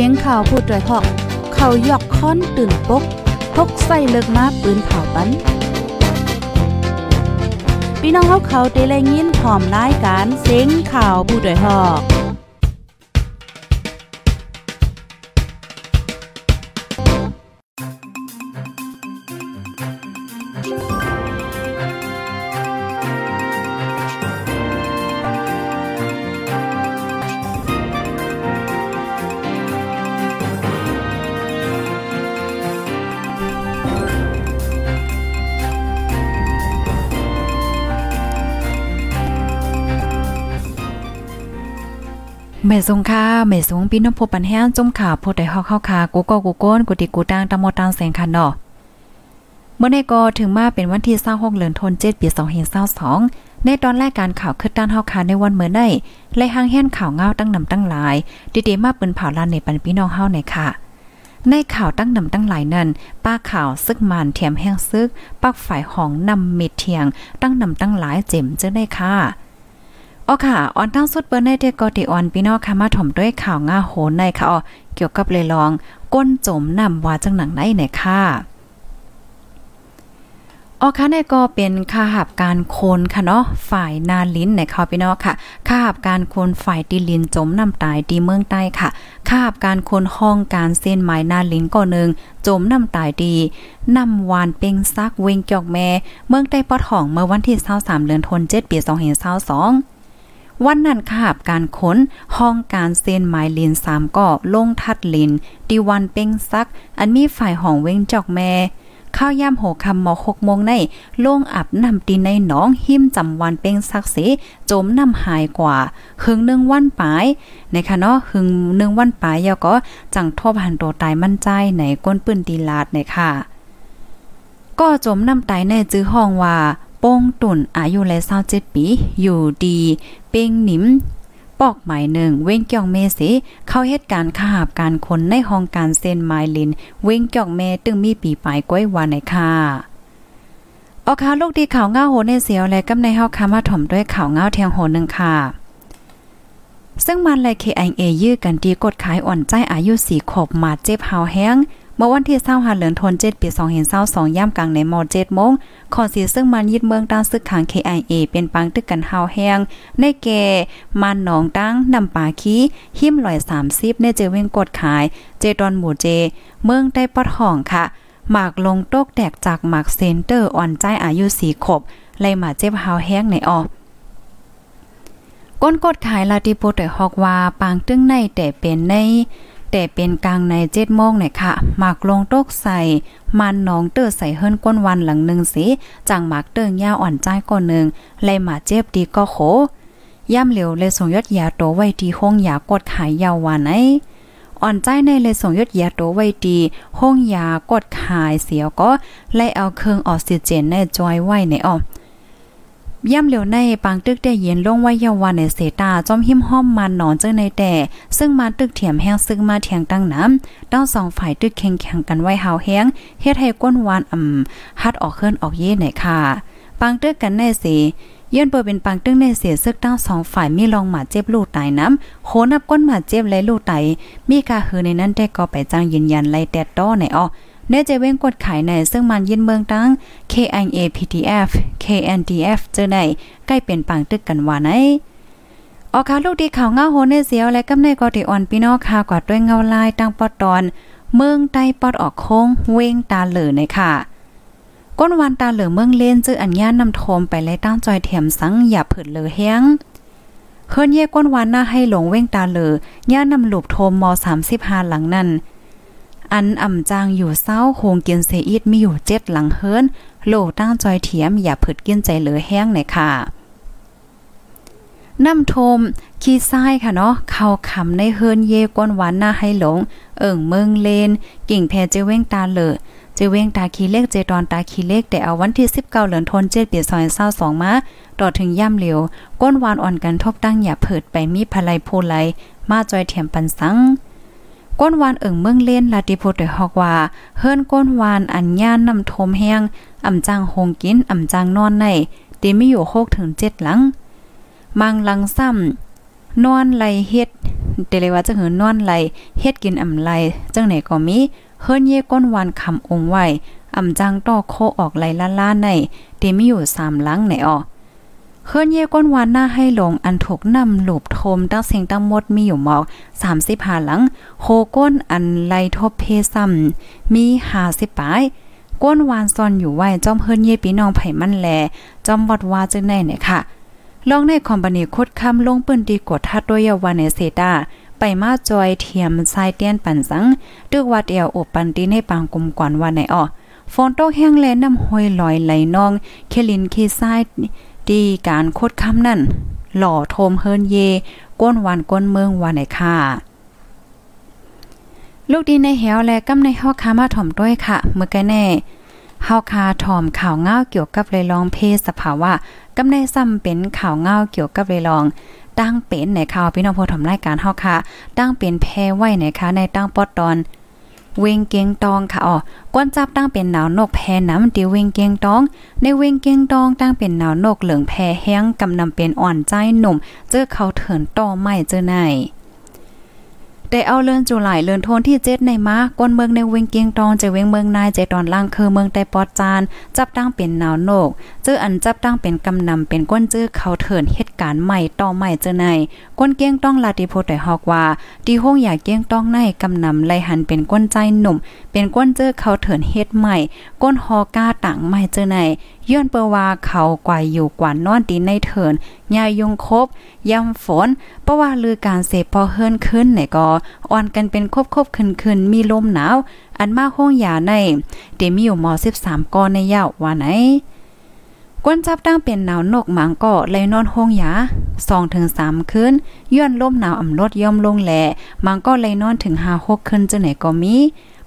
สียงข่าวพูดด้วยหอก เขายอกค้อนตื่นปกพกใส่เลิกมาปืนเผาปันพี่น้องเขาเขาเตะแลยินหอมรายการเสียงข่าวผู้ด้วยหอก แม่สงค่าแม่สงพี่น้องพบปันแห้งจมขาผู้ใดฮอกเข้าคากูก็กูโก้นกูติกูตังตะมอตังแสงคันเนาะเมื่อในก็ถึงมาเป็นวันที่26เดือนธันวาคมปี2522ในตอนแรกการข่าวคือด้านเฮาคาในวันเมื่อในและหางแห่นข่าวเงาตั้งนำตั้งหลายดีๆมาเปิ้นเผาลานในปันพี่น้องเฮาในค่ะ ในข่าวตั้งนำตั้งหลายนั้นป้าข่าวซึกมันเถียมแห้งซึกปักฝ่ายของนำเม็ดเทียง ตั้งนำตั้งหลายเจ็มเจ้าได้ค่ะ อ๋อค่ะออนทั้งสุดเปิ้นได้เตกอติออนพี่น้องค่ะมาถ่อมด้วยข่าวง่าโหนในค่ะอ๋อเกี่ยวกับเลยลอง ก้นจมนำว่าจังหนังไหนไหนค่ะอ๋อค่ะในก็เป็นค่าหับการโคนค่ะเนาะฝ่ายนาลิ้นในค่ะพี่น้องค่ะค่าหับการโคนฝ่ายตีลินจมน้ำตายดีเมืองใต้ค่ะค่าหับการโคนห้องการเส้นไม้นาลิ้นก็นึงจมน้ำตายดีนำวานเป่งซักเวงจอกแม่ เมืองใต้ปอดห้องเมื่อวันที่23เดือนธันวาคมปี2522 วันนั้นขาบการค้นห้องการเส้นไม้ลินสามก่อลงทัดลินดีวันเป้งซัก อันมีฝ่ายห้องเว้งจอกแม่ข้าวย่ำโหคำหมอหกโมงในลงอับนำตีในหนองหิมจำวันเป้งซักเสจมนำหายกว่าหึงหนึ่งวันปลายในคะเนาะหึงหนึ่งวันปลายยาก็จังทบหันโตตายมั่นใจในก้นปืนตีลาดในค่ะ ก็จมนำตายในจื้อห้องว่า ป้งตุ่นอายุและ27ปี อยู่ดี เป้งหนิมปอกหมายหนึ่งเว้งเกี่ยวเมสิเข้าเหตุการณ์ขาบการคนในห้องการเซนไมลิน เว้งเกี่ยวเมตึงมีปีปลายก้อยวานในค่ะออกข่าวลูกดีข่าวเงาโหในเสียวและกำในเฮาคามาถ่อมด้วยข่าวเงาเทียงโหนึงค่ะ ซึ่งมันและ KIA ยื้อกันดีกดขายอ่อนใจอายุ4ขบมาเจ็บหาวแห้ง เมื่อวันที่25เดือนธันวาคมปี2022ย่ำกลางในม7โมงขอสีซึ่งมันยึดเมืองตั้งซึกขัง KIA เป็นปังตึกกันหาแห้งในแก่มันหนองตั้งนำปาคีหิมลอย30ในเจเวงกดขาย เจดอนหมู่เจ เมืองได้ปอดห้องค่ะหมากลงโตกแตกจากหมากเซนเตอร์อ่อนใจอายุ4ขบไล่มาเจ็บหาแห้งในออก้นกดขายลาติโปเตฮอกว่าปางตึ้งในแต่เป็นใน แต่เป็นกลางในเจ็ดโมงเนี่ยค่ะหมากลงโต๊กใส่ มันน้องเตอร์ใส่เฮิรนก้นวันหลังหนึ่งสิจังหมากเติงยาอ่อนใจก่อนหนึ่งไล่หมาเจ็บดีก็โขย่ำเหลียวเลยส่งยอดยาโตไว้ที่ห้องยากดขายยาววานไออ่อนใจในเลยส่งยอดยาโตไว้ดีห้องยากดขายเสียวก็ไล่เอาเครื่องออกซิเจนในจอยไว้ในออ ย่ำเหลียวในปางตึกได้เย็นลงไว้ยาวานในเสตาจอมหิมห้อมมันนอนเจ้าในแต่ ซึ่งมาตึกเถียมแห้งซึ่งมาเถียงตั้งน้ำต้องสองฝ่ายตึกแข่งแข่งกันไว้หาวแห้งเฮ็ดให้ก้นวานอ่ำฮัดออกเคลื่อนออกเย่ไหนค่ะปางตึกกันแน่สิยื่นเปิดเป็นปังตึ้งในเสียซึกตั้งสองฝ่ายมีลองหมาเจ็บลูกตายน้ำโหนับก้นหมาเจ็บและลูกไตมีกาฮือในนั้นแต่ก็ไปจ้างยืนยันไล่แต่ต้อในอ้อ เนเจเว้งกดขายในซึ่งมันยินเมืองตั้ง KIA PTF KNDF เจอในใกล้เป็นปังตึกกันว่าไหนออกข่าวลูกดีข่าวเงาโหนเสียวและกำในกอติออนพี่น้องข่าวกว่าด้วยเงาลายตั้งปอตอน เมืองใต้ปอดออกโค้งเว้งตาเหลือในค่ะ ก้นวันตาเหลือเมืองเล่นจื้ออัญญานำโทมไปไล่ตั้งจอยเถียมสังอย่าผืดเหลยแห้งเฮิรนเย่ก้นวันหน้าให้หลงเว้งตาเหลือย่านำหลุบโทมม35หลังนั้น อันอ่ำจางอยู่เศร้าโฮงเกียนเซอีดมีอยู่เจ็ดหลังเฮิรนโลตั้งจอยเทียมอย่าผึดกินใจเหลือแห้งหน่อยค่ะน้ำทมขี้ทรายค่ะเนาะเข้าคำในเฮิรนเยก้นหวานหน้าให้หลง เอิ่งเมืองเลน กิ่งแพเจเว้งตาเหลอเจเว้งตาคีเล็กเจตอนตาคีเล็กแต่เอาวันที่ 19เหลือนทนเจ็ดปีซอยเศร้าสองมาต่อถึงย่ำเหลียว ก้นวานอ่อนกันทบตั้งอย่าเผิดไปมีพลายโพไลมาจอยเถียมปันสัง ก้นวานเอิงเมืองเล่นลาติโพเตฮอกว่าเฮิรนก้นวานอัญญานนำทมแห้งอ่ำจางโฮงกินอ่ำจางนอนในตีมีอยู่6ถึง7หลัง มังลังซ้ำนอนไหลเฮ็ดเตเลยว่าจะหือนอนไหลเฮ็ดกินอ่ำไหลจังไหนก็มีเฮิรนเย่ก้นวานคำองไว้อ่ำจังต่อโคออกไหลล้าๆในเตมีอยู่3หลังไหนออ เฮือนเย่ก้นวานหน้าให้หลงอันถูกนำหลบโทมตั้งเสียงตั้งหมดมีอยู่หมอก35หลังโคก้นอันไลทบเพซ้ำมี50ปลายก้นวานซอนอยู่ไว้จอมเฮือนเย่ปีน้องไผ่มันแลจอมวัดว่าจึงได้เนี่ยค่ะลองในคอมบานีคดคำลงปืนดีกดทัดด้วยยาวานในเซตาไปมาจอยเทียมทรายเตียนปันสังดึกว่าเดียวอบปันตีในปางกลมก่อนว่าไหนอ้อฝนตกแห้งแลน้ำห้อยลอยไหลนอง เคลินเคทราย ดีการโคดคำนั่น หล่อโทมเฮิรนเย ก้นวันก้นเมืองวันไหนค่ะลูกดีในเหวและกำในฮอกคามาถ่อมด้วยค่ะเมื่อกันแน่เฮาคาถ่อมข่าวเงาเกี่ยวกับเลยลองเพศสภาวะกำในซ้ำเป็นข่าวเงาเกี่ยวกับเลยลองตั้งเป็นในข่าวพี่น้องผู้ถ่อมรายการเฮาค่ะตั้งเป็นแพไว้ในค่ะในตั้งปอดตอน เวงเกียงตองค่ะอ๋อกวนจับตั้งเป็นหนาวนกแพน้ำติเวงเกียงตอง ในเวงเกียงตองตั้งเป็นหนาวนกเหลืองแพแห้งกำนำเป็นอ่อนใจหนุ่ม เจอเขาเถินต่อไม่เจอไหน ได้เอาเลื่อนจุไหลเลื่อนโทนที่เจ็ดในมาก้นเมืองในเวงเกียงตองจะเวงเมืองนายใจตอนล่างคือเมืองแต่ปอดจาน จับตั้งเป็นหนาวนก เจออันจับตั้งเป็นกำนำเป็นก้นเจือเขาเถินเหตุการณ์ใหม่ต่อใหม่เจอในก้นเกียงต้องลาติโพได้ฮอกว่าดีห้องอยากเกียงต้องในกำนำไลหันเป็นก้นใจหนุ่ม เป็นก้นเจือเขาเถินเฮ็ดใหม่ ก้นฮอก้าต่างใหม่เจอใน ย้อนเปว่าเขากว่าอยู่กว่านอนตีในเถินยายงคบย่ำฝนเพราะว่าลือการเสพพอเฮิรนขึ้นไหนก็อ่อนกันเป็นคบคบขึ้นขึ้นมีลมหนาว อันมาห้องยาในเดมีอยู่มอ13กอในยาวว่าไหนก้นจับตั้งเป็นหนาวนกหมางก็เลยนอนห้องยา2ถึง3คืนย้อนลมหนาวอ่ำลดย่อมลงแหล่มังก็เลยนอนถึง5 6คืนจังไหนก็มี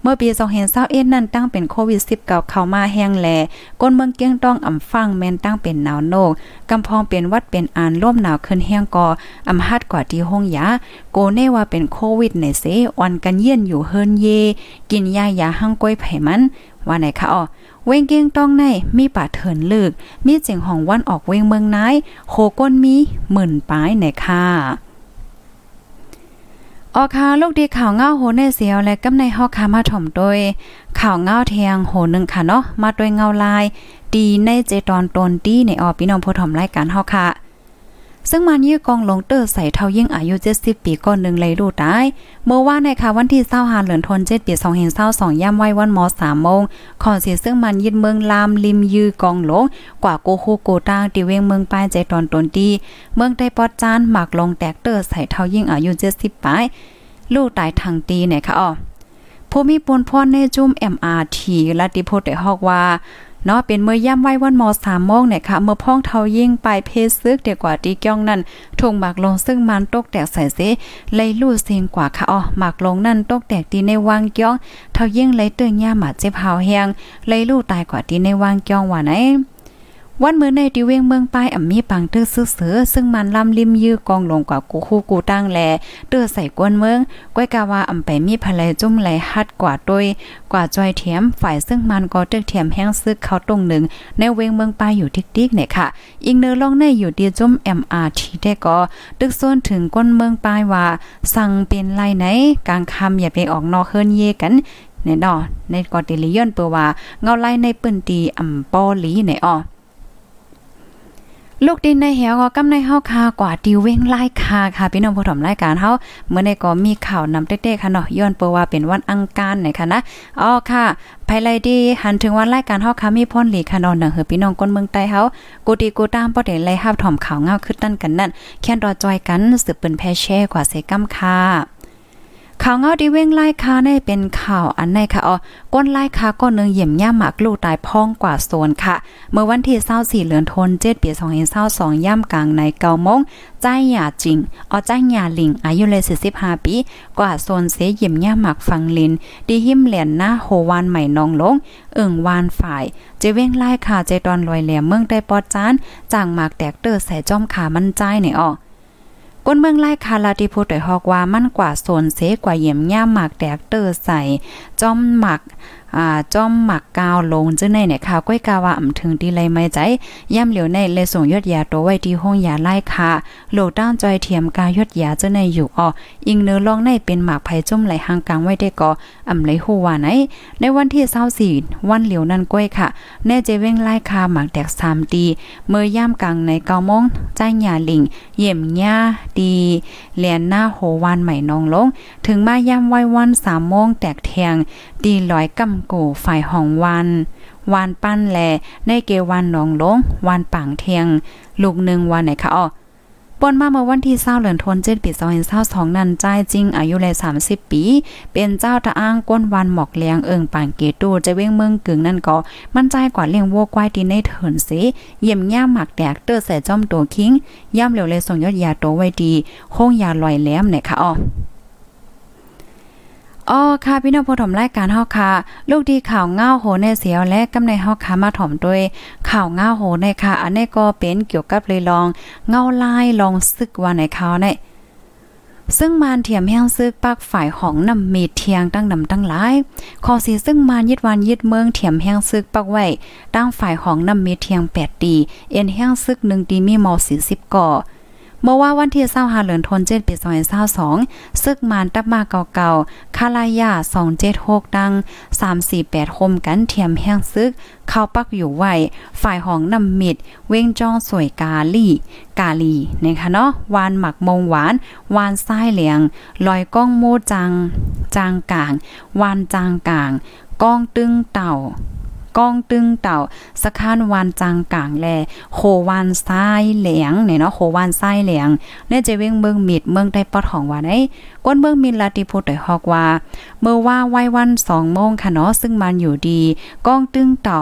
เมื่อปี2021นั้นตั้งเป็นโควิด 19 เข้ามาแห้งแลก้นเมืองเกียงต้องอ่ำฟังแม่นตั้งเป็นหนาวโนกกำพองเป็นวัดเป็นอานร่มหนาวขึ้นแห้งกออำฮัดกว่าที่ห้องยาโกเน่ว่าเป็นโควิดในเซอ่อนกันเยี่ยนอยู่เฮินเย กินยายาหั่งก้อยไผมันว่าไหนคะอ๋อเวงเกียงต้องในมีป่าเถินลึกมีเจิงห้องวันออกเวงเมืองนายโคก้นมีหมื่นปลายไหนค่ะ ออคาลูกดีข่าวเงาโหในเสียวและกำในฮอกคามาถ่อมโดยข่าวเงาเทียงโหนึงค่ะเนาะมาโดยเงาลาย ดีในเจตอนตนดีในออพี่น้องผู้ถ่อมรายการเฮาค่ะ ซึ่งมันยื้อกองลงเตอร์ใส่เท่ายิ่งอายุ 70 ปีก่อนหนึ่งเลยดูตาย เมื่อว่าในค่ะวันที่25เหลือนทน7ปี2022ย่ำไว้วันม3โมงขอนสิซึ่งมันยึดเมืองลามริมยื้อกองลง กว่าโกโคโกตางติเวงเมืองป้ายใจตอนตนดีเมืองได้ปอดจานหมักลงแตกเตอร์ใส่เท่ายิ่งอายุ70ปลายลูกตายทางตีเนี่ยค่ะอ๋อผู้มีปนพรในจุ่ม MRT ลัติโพได้ฮอกว่า เนาะเป็นเมื่อย่ำไว้วันมอ3โมงเนี่ยค่ะ เมื่อพ้องเทายิ่งไปเพซึกเดียวกว่าตีก้องนั่นทงหมากลงซึ่งมันตกแตกใส่เสเลยลู่เสียงกว่าค่ะอ๋อหมากลงนั่นตกแตกตีในวางก้อง เทายิ่งเลยเตือนย่าหมาเจ็บหาวแหงเลยลู่ตายกว่าตีในวางก้องว่าไหน วันเมื่อในดิเวงเมืองป้ายอ่ำมีปังเตื้อซื้อเสือซึ่งมันลำริมยื้อกองลงกว่ากูคู่กูตั้งแลเตื้อใส่กวนเมืองก้อยกาว่าอ่ำไปมีภะเลยจุ่มไหลฮัดกว่าด้วยกว่าจอยเทียมฝ่ายซึ่งมันก็ตึกเทียมแห้งซึกเขาตรงหนึ่งในเวงเมืองป้ายอยู่ทิกๆเนี่ยค่ะอิงเนอลองในอยู่ดีจุ่ม MRT ได้ก็ตึกโซนถึงก้นเมืองป้ายว่า สั่งเป็นไรไหนกลางคำอย่าไปออกนอกเฮิรนเยกันในดอในกอติลิยอนเปว่าเงาไล่ในปืนตีอ่ำปอลีในอ้อ ลูกดินในเหวก็กำในเฮาคากว่าติเว้งไล่คาค่ะ พี่น้องผู้ถมรายการเฮาเมื่อในก็มีข่าวนำเด็กๆค่ะเนาะย้อนเปว่าเป็นวันอังคารนะคะนะอ๋อค่ะภายไลดีหันถึงวันรายการเฮาค่ะมีพ่นหลีค่ะนอนหนังเหือพี่น้องคนเมืองใต้เฮากูดีกูตามบ่ได้ไล่ฮับถ่อมข่าวเงาขึ้นตั้นกันนั่นแค่นรอจอยกันสืบเปิ้นแพแช่กว่าเสกำค่ะ ข่าวเงาดีเว้งไล่คาในเป็นข่าวอันในค่ะอ๋อก้นไล่คาก็นึงเยี่ยมย่าหมากลูกตายพ้องกว่าโซนค่ะ เมื่อวันที่24เหลือนทน7ปี2022ย่ำกลางในเกาโมงใจหยาจริงอ๋อใจหยาลิงอายุเลย45ปี กว่าโซนเสเยี่ยมย่าหมากฟังลิน ดีหิมเหรียญหน้าโฮวานใหม่นองลง เอิ่งวานฝ่ายเจเว้งไล่คาใจตอนลอยแหลมเมืองได้ปอดจานจางหมากแตกเตอร์ใส่จอมขามันใจในอ๋อ ก้นเมืองไล่คาลาติพูดด้วยฮอกว่ามันกว่าโซนเสกว่าเยี่ยมย่ามหมากแดกเตอร์ใส่จอมหมัก อ่าจอมหมักกาวลงจึงในเนี่ยค่ะก้อยกาว่าอำถึงดีเลยไม่ใจย่ำเหลียวในเลยส่งยอดยาตัวไว้ที่ห้องยาไล่ค่ะโหลด้านจอยเทียมกายอดยาจึงในอยู่อ่ออิงเนื้อลองในเป็นหมากไผ่จุ่มไหลหางกลางไว้ได้ก็อำไหลฮู้ว่าไหนในวันที่24วันเหลียวนั้นก้อยค่ะ แน่เจเว้งไล่คาหมากแตก3ดีเมื่อย่ากลางในเกาโมงใจหยาลิงเยี่ยมหญ่าดีเลียนหน้าโหวานใหม่นองลง ถึงมาย่ำไว้วัน3โมงแตกแทงดีลอยกำกูฝ่ายห้องวันวานปั้นแลในเกวันหนองลงวานปังเทียง ลูกหนึ่งวันไหนคะอ้อปนมาเมื่อวันที่เศร้าเหลือนทนเจ็ดปีสองเศร้าสองนันใจจริง อายุเลยสามสิบปี เป็นเจ้าตะอ้างก้นวันหมอกเลียงเอิงปังเกตูจะเว้งเมืองกึ่งนั่นก็ มันใจกว่าเลี้ยงวัวควายดีในเถินสิเยี่ยมย่ามหมักแดกเตอร์ใส่จอมตัวคิงย่ามเหลวเลยส่งยอดยาโตไว้ดีโค้งยาลอยแหลมเนี่ยค่ะอ้อ อ๋อค่ะพี่น้องผู้ถมรายการเฮาค่ะ ลูกดีข่าวเงาโหในเสียวและกำในเฮาค่ะมาถมด้วยข่าวเงาโหในค่ะ อันนี้ก็เป็นเกี่ยวกับเลยลอง เงาลายลองซึกว่าในเขาวในซึ่งมานเทียมแห้งซึกปักฝ่ายของนำมีเทียงตั้งนำตั้งหลายขอสีซึ่งมานยึดวันยึดเมืองเทียมแห้งซึกปักไว้ตั้งฝ่ายของนำมีเทียง8ดีเอ็นแห้งซึก1ดีมีมอ40ก่อ เมื่อว่าวันที่เศร้าหาเหลือนทนเจ็ดปีสองเศร้าสองซึกมานตับมาเก่าๆคาลายาสองเจ็ดหกดังสามสี่แปดคมกันเทียมแห้งซึก เข้าปักอยู่ไหวฝ่ายห้องนำมิด เว้งจ้องสวยกาลีกาลีนะคะเนาะวานหมักมงหวาน วานไส้เหลียง ลอยก้องโมจัง จางกลาง วานจางกลาง ก้องตึงเต่า ก้องตึงเต่าสะขานวานจังกลางแลโควานซ้ายเหลียงเนี่ยเนาะโควานซ้ายเหลียงเนี่ยจะเว้งเมืองมิดเมืองได้ปอดของว่าได้ก้นเมืองมินลาติพูดได้ฮอกว่า เมื่อว่าไว้วัน2โมงค่ะเนาะซึ่งมันอยู่ดีก้องตึงเต่า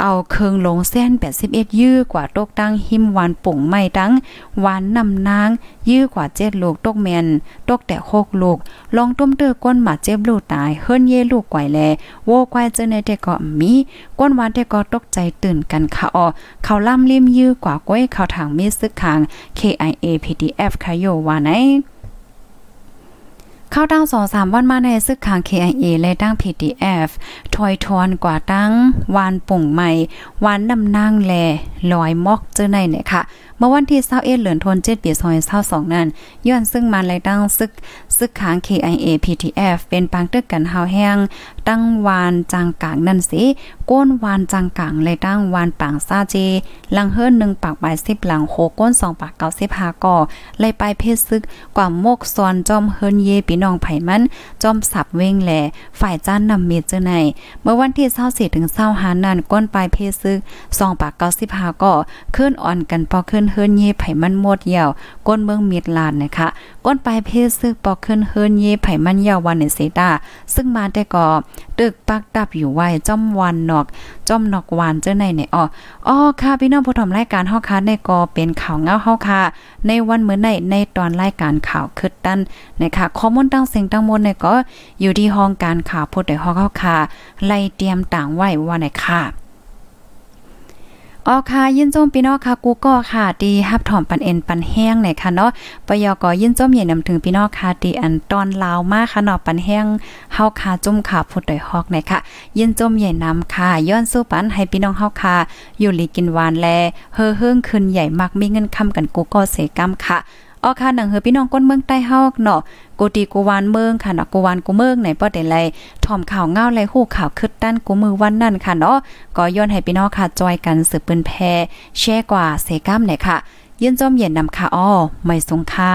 เอาเคืองลงเส้น81ยื้อกว่าตกตั้งหิมวานปุ่งไม่ตั้งวานนำนาง ยื้อกว่าเจ็ดลูกตกแมนตกแต่หกลูก ลองต้มเตอก้นหมาเจ็บลูกตายเฮิรนเย่ลูกไกวแลโวควายเจอในแต่ก็มีก้นวานแต่ก็ตกใจตื่นกันค่ะออเขาล่ำลิมยื้อกว่าก้อยเขาทางมีซึกคาง KIA PDF ค่ะโยวาไหน เข้าตั้งสองสามวันมาในซึกขาง KIA เละตั้ง PDF ถอยทอนกว่าตั้งวานปุ่งใหม่วานนำนางแลลอยมอกเจอในเนี่ยค่ะ เมื่อวันที่เท่าเอทเหลือนทนเจ็ดเปีซอยเศร้าสองนั้นย้อนซึ่งมาเลยตั้งซึกซึกขาง KIA PDF เป็นปังตึกกันเฮาแห้งตั้งวานจางกลางนั่นสิก้นวานจางกลางเลยตั้งวานปางซาเจลังเฮิร์น1ปากใบ10หลังโคก้น2ปาก95ก่อเลยไปเพศซึกกว่าโมกซอนจอมเฮิร์นเยปีน้องไผ่มันจอมสับเว้งแหลฝ่ายจ้านนำเมเจอในเมื่อวันที่24ถึง25นั้นก้นปลายเพศซึก2ปาก95ก่อขึ้นอ่อนกันพอขึ้นเฮิร์นเยไผ่มันหมดเหี่ยวก้นเมืองเมียดลานนะคะก้นปลายเพศซึกปอขึ้นเฮิร์นเยไผ่มันเหี่ยววันในเซตาซึ่งมาแต่ก็ตึกปักดับอยู่ไว้จ้อมวันนอก จ้อมนอกวานเจ้าในในอ้ออ้อค่ะพี่น้องผู้ชมรายการเฮาค่ะในกอเป็นข่าวเงาเฮาค่ะในวันเมื่อในในตอนรายการข่าวคึดดันนะคะข้อมูลตั้งสิ่งตั้งมวลเนี่ยก็อยู่ที่ห้องการข่าวผู้ใดฮาเฮาค่ะไล่เตรียมต่างไว้ว่าไหนค่ะ อ๋อค่ะยินจมพี่น้องค่ะกูก็ค่ะดีฮับถอมปันเอ็นปันแห้งไหนค่ะเนาะปยกอยินจมใหญ่นำถึงพี่น้องค่ะดีอันตอนลาวมากค่ะเนาะปันแห้งเฮาค่ะจุ่มค่ะพุดดอยฮอกไหนค่ะ ยินจมใหญ่นำค่ะย้อนสู้ปันให้พี่น้องเฮาค่ะอยู่ลีกินหวานแลเฮอเฮิงขึ้นใหญ่มากมีเงินคำกันกูก็เสกรรมค่ะ ออค่ะหนังเฮอพี่น้องก้นเมืองใต้เฮาเนาะกูตีกูวานเมืองค่ะเนาะกูวานกูเมืองไหนป้อได้ไรถ่อมข่าวเงาไรฮู้ข่าวคึดด้านกูมือวันนั่นค่ะเนาะก็ย้อนให้พี่น้องค่ะจอยกันสืบปืนแพแช่กว่าเสก้ามไหนค่ะ ยืนจอมเย็นนำค่ะอ้อไม่สงค่า